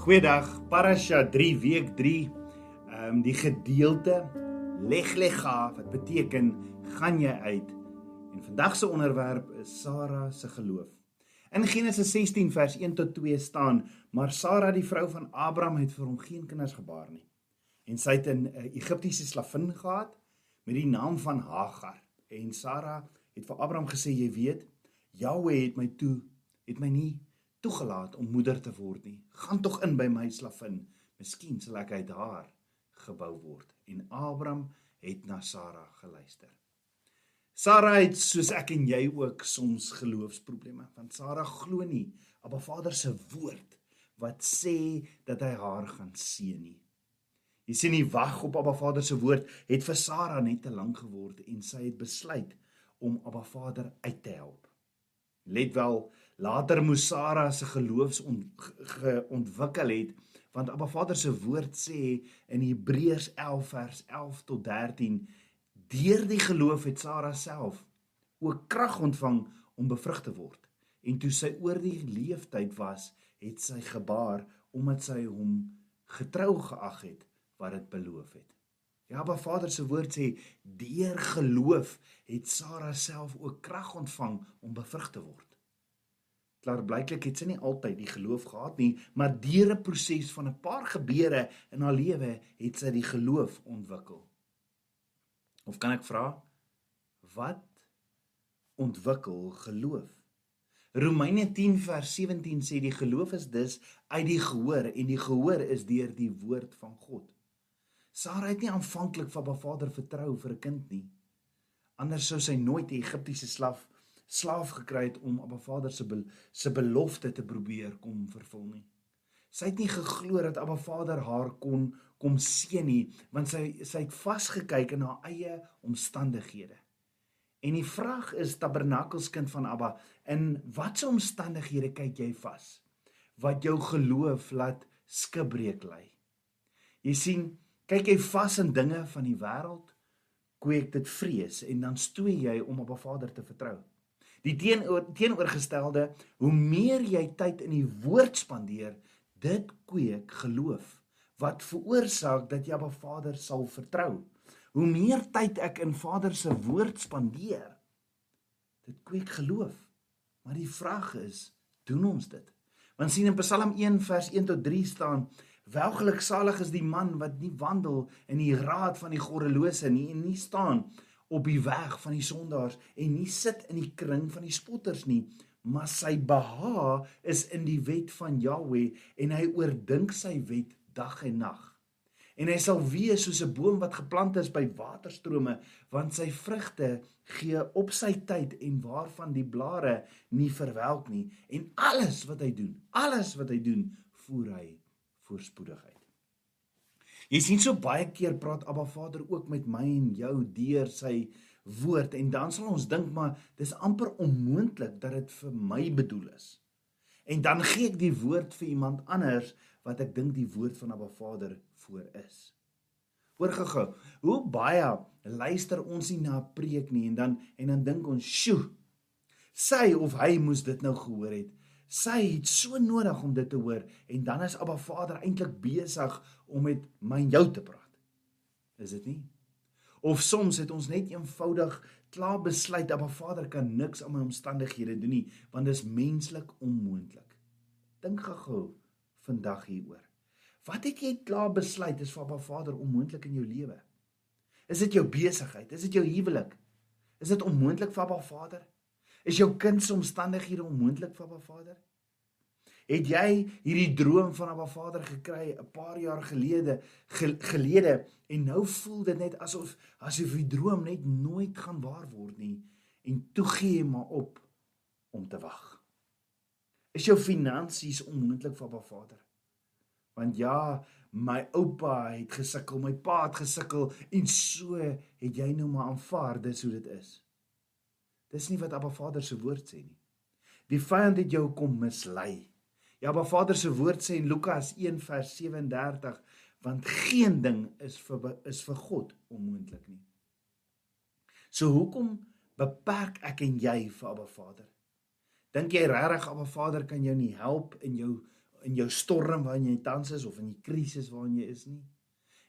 Goeiedag, Parasha 3 week 3. Ehm um, die gedeelte leg lega wat beteken gaan jy uit. En vandag se onderwerp is Sara se geloof. In Genesis 16 vers 1 tot 2 staan: "Maar Sara, die vrou van Abraham, het vir hom geen kinders gebaar nie. En sy het 'n Egiptiese slavin gehad met die naam van Hagar. En Sara het vir Abraham gesê: "Jy weet, Jahweh het my toe het my nie toegelaat om moeder te word nie. Gaan tog in by my slavin. Miskien sal ek uit haar gebou word." En Abraham het na Sara geluister. Sara het soos ek en jy ook soms geloofsprobleme, want Sara glo nie op 'n Vader se woord wat sê dat hy haar gaan seën nie. Jy sien die wag op Abba Vader se woord het vir Sara net te lank geword en sy het besluit om Abba Vader uit te help. Let wel, later moes Sara se geloofs ontwikkel het want Abba Vader se woord sê in Hebreërs 11 vers 11 tot 13 deur die geloof het Sara self ook krag ontvang om bevrug te word en toe sy oor die leeftyd was het sy gebaar omdat sy hom getrou geag het wat dit beloof het. Ja, Abba Vader se woord sê deur geloof het Sara self ook krag ontvang om bevrug te word. Klaar blyklik het sy nie altyd die geloof gehad nie, maar deur 'n proses van 'n paar gebeure in haar lewe het sy die geloof ontwikkel. Of kan ek vra wat ontwikkel geloof? Romeine 10 vers 17 sê die geloof is dus uit die gehoor en die gehoor is deur die woord van God. Sara het nie aanvanklik van haar vader vertrou vir 'n kind nie. Anders sou sy nooit die Egiptiese slaaf slaaf gekry het om haar vader se be, se belofte te probeer kom vervul nie. Sy het nie geglo dat Abba Vader haar kon kom seën nie, want sy sy het vasgekyk in haar eie omstandighede. En die vraag is tabernakelskind van Abba, in watter omstandighede kyk jy vas? Wat jou geloof laat skibreek lê? Jy sien, kyk jy vas in dinge van die wêreld, kweek dit vrees en dan stoei jy om op 'n Vader te vertrou. Die teenoor teenoorgestelde, hoe meer jy tyd in die woord spandeer, dit kweek geloof wat veroorsaak dat jy op Vader sal vertrou. Hoe meer tyd ek in Vader se woord spandeer, dit kweek geloof. Maar die vraag is, doen ons dit? Want sien in Psalm 1 vers 1 tot 3 staan: Welgeluksalig is die man wat nie wandel in die raad van die goddelose nie en nie staan op die weg van die sondaars en nie sit in die kring van die spotters nie, maar sy behaag is in die wet van Jahweh en hy oordink sy wet dag en nag. En hy sal wees soos 'n boom wat geplant is by waterstrome, want sy vrugte gee op sy tyd en waarvan die blare nie verwelk nie. En alles wat hy doen, alles wat hy doen, voer hy voorspoedigheid. Jy sien so baie keer praat Abba Vader ook met my en jou deur sy woord en dan sal ons dink maar dis amper onmoontlik dat dit vir my bedoel is. En dan gee ek die woord vir iemand anders wat ek dink die woord van Abba Vader voor is. Hoor gou-gou, hoe baie luister ons nie na 'n preek nie en dan en dan dink ons, "Sjoe, sy of hy moes dit nou gehoor het." Sy het so nodig om dit te hoor en dan is Abba Vader eintlik besig om met my en jou te praat. Is dit nie? Of soms het ons net eenvoudig klaar besluit Abba Vader kan niks aan my omstandighede doen nie, want dit is menslik onmoontlik. Dink gou-gou vandag hieroor. Wat het jy klaar besluit is vir Abba Vader onmoontlik in jou lewe? Is dit jou besigheid? Is dit jou huwelik? Is dit onmoontlik vir Abba Vader? Is jou kind se omstandighede onmoontlik vir Abba Vader? Het jy hierdie droom van Abba Vader gekry 'n paar jaar gelede gelede en nou voel dit net asof asof die droom net nooit gaan waar word nie en toe gee jy maar op om te wag. Is jou finansies onmoontlik vir Abba Vader? Want ja, my oupa het gesukkel, my pa het gesukkel en so het jy nou maar aanvaar dis hoe dit is. Dis nie wat Abba Vader se woord sê nie. Die vyand het jou kom mislei. Ja, Abba Vader se woord sê in Lukas 1 vers 37, want geen ding is vir is vir God onmoontlik nie. So hoekom beperk ek en jy vir Abba Vader? Dink jy regtig Abba Vader kan jou nie help in jou in jou storm waarin jy tans is of in die krisis waarin jy is nie.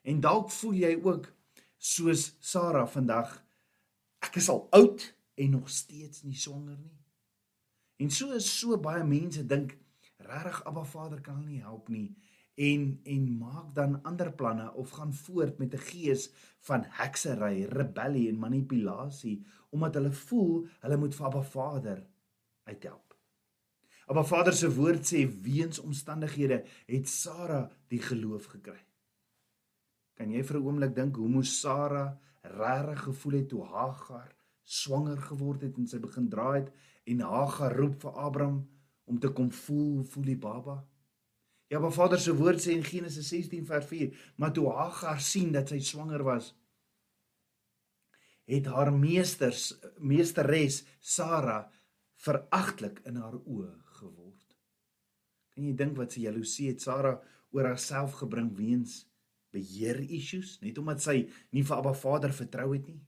En dalk voel jy ook soos Sara vandag ek is al oud en nog steeds nie swanger nie. En so is so baie mense dink regtig Abba Vader kan hulle nie help nie en en maak dan ander planne of gaan voort met 'n gees van heksery, rebellie en manipulasie omdat hulle voel hulle moet vir Abba Vader uithelp. Abba Vader se woord sê weens omstandighede het Sara die geloof gekry. Kan jy vir 'n oomblik dink hoe moes Sara regtig gevoel het toe Hagar swanger geword het en sy begin dra het en Hagar roep vir Abraham om te kom voel voel die baba? Ja, Abba Vader se woord sê in Genesis 16 vers 4, maar toe Hagar sien dat sy swanger was, het haar meesters meesteres Sara veragtelik in haar oë geword. Kan jy dink wat sy jaloesie het Sara oor haarself gebring weens beheer issues net omdat sy nie vir Abba Vader vertrou het nie?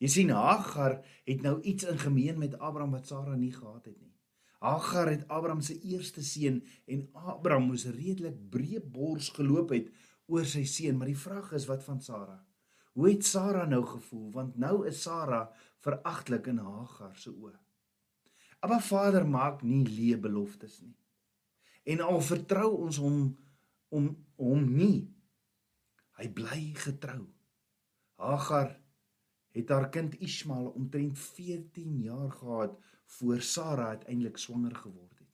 Jy sien Hagar het nou iets in gemeen met Abraham wat Sara nie gehad het nie. Hagar het Abraham se eerste seun en Abraham moes redelik breë bors geloop het oor sy seun, maar die vraag is wat van Sara? Hoe het Sara nou gevoel want nou is Sara veragtelik in Hagar se oë. Abba Vader maak nie leë beloftes nie. En al vertrou ons hom om hom nie, hy bly getrou. Hagar het haar kind Ismael omtrent 14 jaar gehad voor Sara uiteindelik swanger geword het.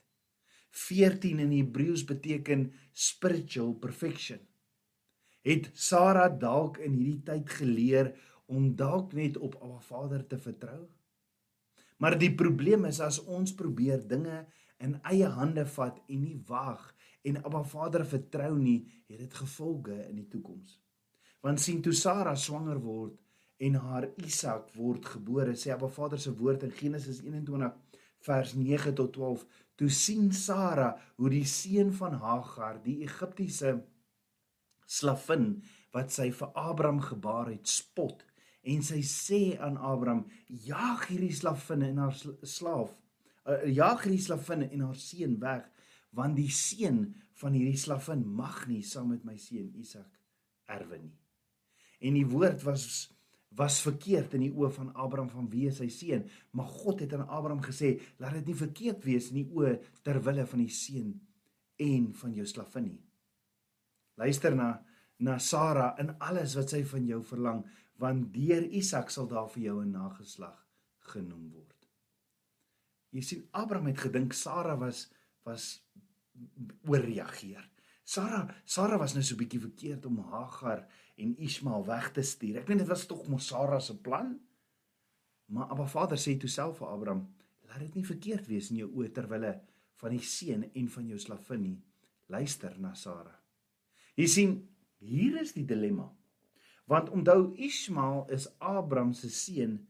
14 in Hebreëus beteken spiritual perfection. Het Sara dalk in hierdie tyd geleer om dalk net op haar Vader te vertrou? Maar die probleem is as ons probeer dinge in eie hande vat en nie wag en Abba Vader vertrou nie, het dit gevolge in die toekoms. Want sien toe Sara swanger word en haar Isak word gebore, sê Abba Vader se woord in Genesis 21 vers 9 tot 12, toe sien Sara hoe die seun van Hagar, die Egiptiese slavin wat sy vir Abraham gebaar het, spot. En sy sê aan Abraham: "Jag hierdie slavinne en haar slaaf, uh, jag hierdie slavinne en haar seun weg, want die seun van hierdie slavin mag nie saam met my seun Isak erwe nie." En die woord was was verkeerd in die oë van Abraham van wie sy seun, maar God het aan Abraham gesê: "Laat dit nie verkeerd wees in die oë ter wille van die seun en van jou slavin nie." Luister na na Sara in alles wat sy van jou verlang want deur Isak sal daar vir jou 'n nageslag genoem word. Jy sien Abraham het gedink Sara was was ooreageer. Sara Sara was nou so bietjie verkeerd om Hagar en Ismael weg te stuur. Ek dink dit was tog mos Sara se plan. Maar Abba Vader sê toe self vir Abraham, laat dit nie verkeerd wees in jou oë ter wille van die seun en van jou slavin nie. Luister na Sara. Jy sien, hier is die dilemma. Want onthou Ismael is Abraham se seun,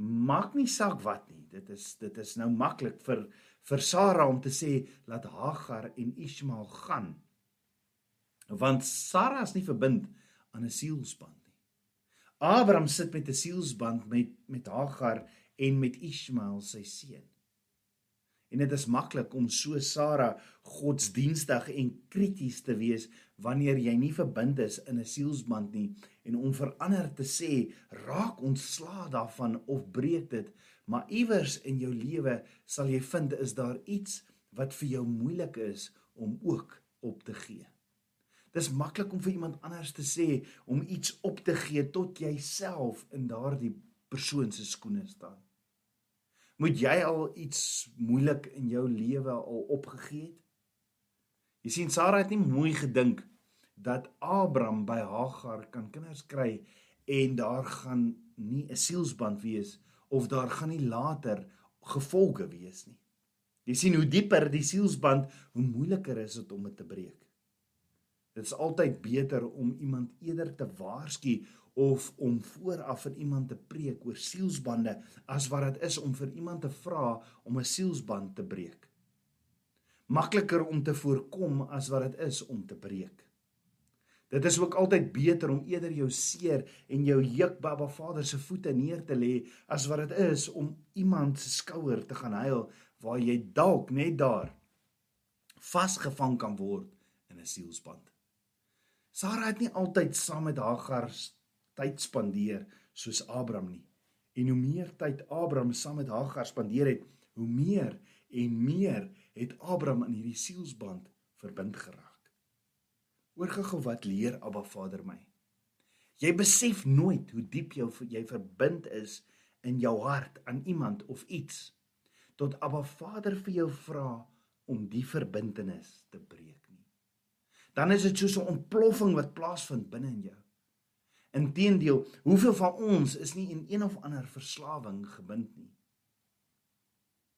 maak nie saak wat nie. Dit is dit is nou maklik vir vir Sara om te sê laat Hagar en Ismael gaan. Want Sara is nie verbind aan 'n sielsband nie. Abraham sit met 'n sielsband met met Hagar en met Ismael sy seun. En dit is maklik om so Sara godsdienstig en krities te wees wanneer jy nie verbind is in 'n sielsband nie en om verander te sê raak ontslaa daarvan of breek dit maar iewers in jou lewe sal jy vind is daar iets wat vir jou moeilik is om ook op te gee. Dis maklik om vir iemand anders te sê om iets op te gee tot jy self in daardie persoon se skoene staan. Moet jy al iets moeilik in jou lewe al opgegee het? Jy sien Sara het nie mooi gedink dat Abraham by Hagar kan kinders kry en daar gaan nie 'n sielsband wees of daar gaan nie later gevolge wees nie. Jy sien hoe dieper die sielsband, hoe moeiliker is dit om dit te breek. Dit is altyd beter om iemand eerder te waarsku of om vooraf vir iemand te preek oor sielsbande as wat dit is om vir iemand te vra om 'n sielsband te breek. Makliker om te voorkom as wat dit is om te breek. Dit is ook altyd beter om eerder jou seer en jou juk by Baba Vader se voete neer te lê as wat dit is om iemand se skouer te gaan huil waar jy dalk net daar vasgevang kan word in 'n sielsband. Sara het nie altyd saam met Hagar tyd spandeer soos Abraham nie. En hoe meer tyd Abraham saam met Hagar spandeer het, hoe meer en meer het Abraham in hierdie sielsband verbind geraak. Oor gou wat leer Abba Vader my? Jy besef nooit hoe diep jou jy verbind is in jou hart aan iemand of iets tot Abba Vader vir jou vra om die verbintenis te breek. Dan is dit soos 'n ontploffing wat plaasvind binne in jou. Inteendeel, hoeveel van ons is nie in een of ander verslawing gebind nie?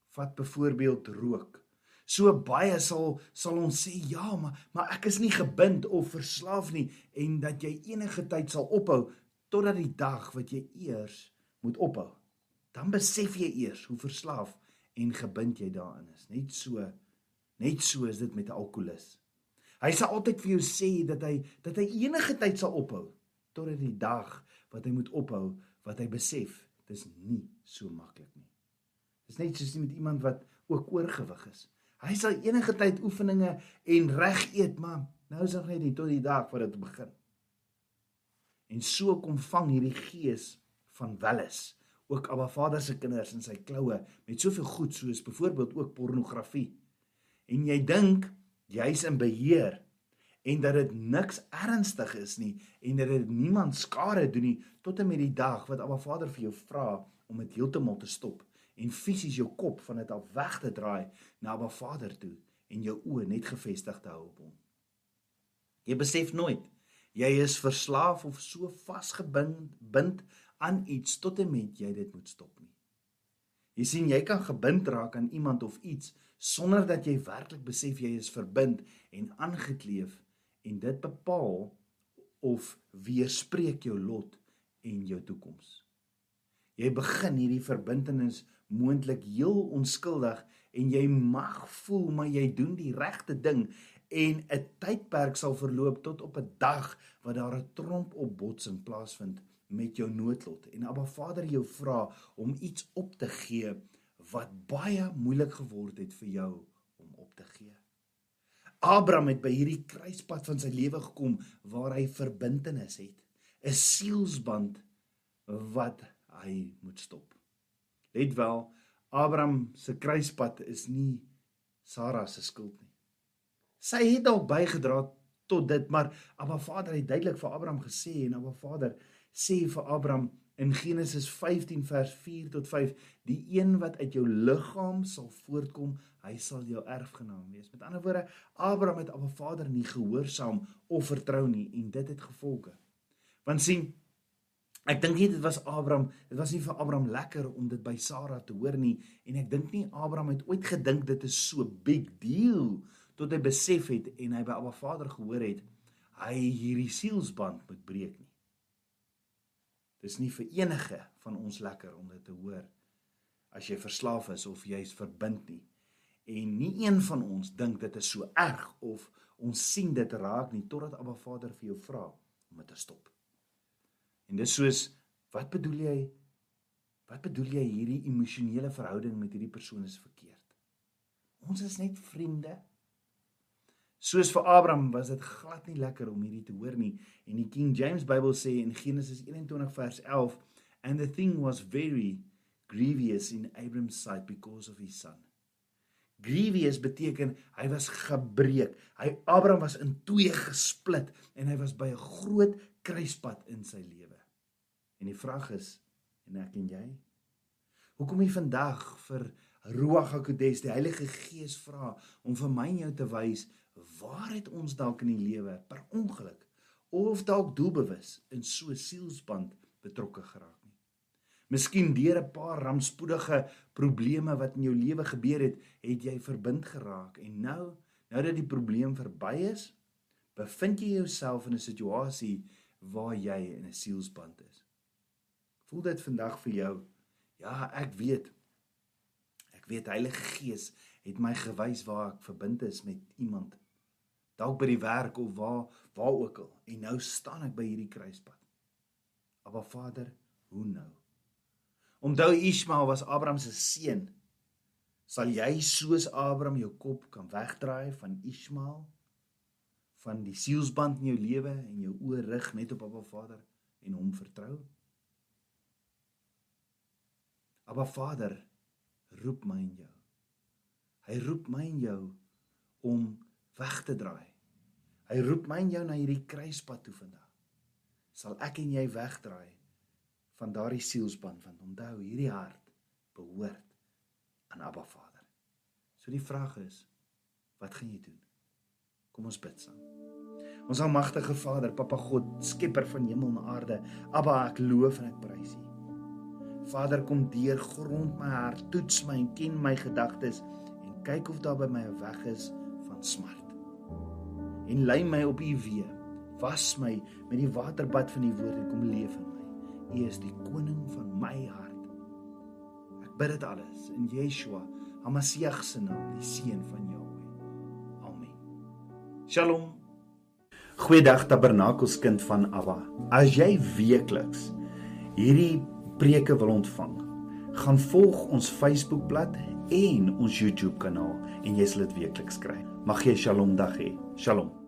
Vat byvoorbeeld rook. So baie sal sal ons sê ja, maar maar ek is nie gebind of verslaaf nie en dat jy enige tyd sal ophou totdat die dag wat jy eers moet ophou. Dan besef jy eers hoe verslaaf en gebind jy daarin is. Net so net so is dit met 'n alkolikus. Hy sal altyd vir jou sê dat hy dat hy enige tyd sal ophou totdat die dag wat hy moet ophou wat hy besef dis nie so maklik nie. Dis net soos met iemand wat ook oorgewig is. Hy sal enige tyd oefeninge en reg eet, maar nou is dit net nie tot die dag wat dit begin. En so kom vang hierdie gees van welis ook Abba Vader se kinders in sy kloue met soveel goed soos byvoorbeeld ook pornografie. En jy dink jy's in beheer en dat dit niks ernstig is nie en dat dit niemand skade doen nie tot en met die dag wat Abba Vader vir jou vra om dit heeltemal te stop en fisies jou kop van dit af weg te draai na Abba Vader toe en jou oë net gefestig te hou op hom. Jy besef nooit jy is verslaaf of so vasgebind aan iets tot en met jy dit moet stop nie. Jy sien jy kan gebind raak aan iemand of iets sonder dat jy werklik besef jy is verbind en aangekleef en dit bepaal of weerspreek jou lot en jou toekoms. Jy begin hierdie verbintenis moontlik heel onskuldig en jy mag voel maar jy doen die regte ding en 'n tydperk sal verloop tot op 'n dag wat daar 'n tromp op botsing plaasvind met jou noodlot en Abba Vader jou vra om iets op te gee wat baie moeilik geword het vir jou om op te gee. Abraham het by hierdie kruispunt van sy lewe gekom waar hy verbintenis het, 'n sielsband wat hy moet stop. Let wel, Abraham se kruispunt is nie Sara se skuld nie. Sy het dalk bygedra tot dit, maar Abba Vader het duidelik vir Abraham gesê en Abba Vader sê vir Abraham in Genesis 15 vers 4 tot 5 die een wat uit jou liggaam sal voortkom hy sal jou erfgenaam wees. Met ander woorde Abraham het Abba Vader nie gehoorsaam of vertrou nie en dit het gevolge. Want sien ek dink nie dit was Abraham dit was nie vir Abraham lekker om dit by Sara te hoor nie en ek dink nie Abraham het ooit gedink dit is so big deal tot hy besef het en hy by Abba Vader gehoor het hy hierdie sielsband moet breek nie Dis nie vir enige van ons lekker om dit te hoor as jy verslaaf is of jy's verbind nie. En nie een van ons dink dit is so erg of ons sien dit raak nie totdat Abba Vader vir jou vra om dit te stop. En dis soos wat bedoel jy? Wat bedoel jy hierdie emosionele verhouding met hierdie persoon is verkeerd? Ons is net vriende. Soos vir Abraham was dit glad nie lekker om hierdie te hoor nie. En die King James Bybel sê in Genesis 21 vers 11, and the thing was very grievous in Abraham's sight because of his son. Grievous beteken hy was gebreek. Hy Abraham was in twee gesplit en hy was by 'n groot kruispunt in sy lewe. En die vraag is, en ek en jy, hoekom jy vandag vir Ruach HaKodes, die Heilige Gees vra om vir my en jou te wys waar het ons dalk in die lewe per ongeluk of dalk doelbewus in so sielsband betrokke geraak nie. Miskien deur 'n paar rampspoedige probleme wat in jou lewe gebeur het, het jy verbind geraak en nou, nou dat die probleem verby is, bevind jy jouself in 'n situasie waar jy in 'n sielsband is. Voel dit vandag vir jou? Ja, ek weet. Ek weet Heilige Gees het my gewys waar ek verbind is met iemand dalk by die werk of waar waar ook al en nou staan ek by hierdie kruispunt. Maar Vader, hoe nou? Onthou Ismael was Abraham se seun. Sal jy soos Abraham jou kop kan wegdraai van Ismael? Van die sielsband in jou lewe en jou oë rig net op Abba Vader en hom vertrou? Abba Vader roep my en jou. Hy roep my en jou om weg te draai. Hy roep my en jou na hierdie kruispunt toe vandag. Sal ek en jy wegdraai van daardie sielsband want onthou hierdie hart behoort aan Abba Vader. So die vraag is, wat gaan jy doen? Kom ons bid saam. Ons almagtige Vader, Papa God, skepper van hemel en aarde, Abba, ek loof en ek prys U. Vader, kom deur grond my hart, toets my en ken my gedagtes en kyk of daar by my 'n weg is van smart. En lei my op U weë. Was my met die waterbad van U woord en kom leef in my. U is die koning van my hart bid dit alles in Yeshua, Hamasiach se naam, die seun van Jahweh. Amen. Shalom. Goeiedag Tabernakelskind van Abba. As jy weekliks hierdie preke wil ontvang, gaan volg ons Facebookblad en ons YouTube kanaal en jy sal dit weekliks kry. Mag jy Shalom dag hê. Shalom.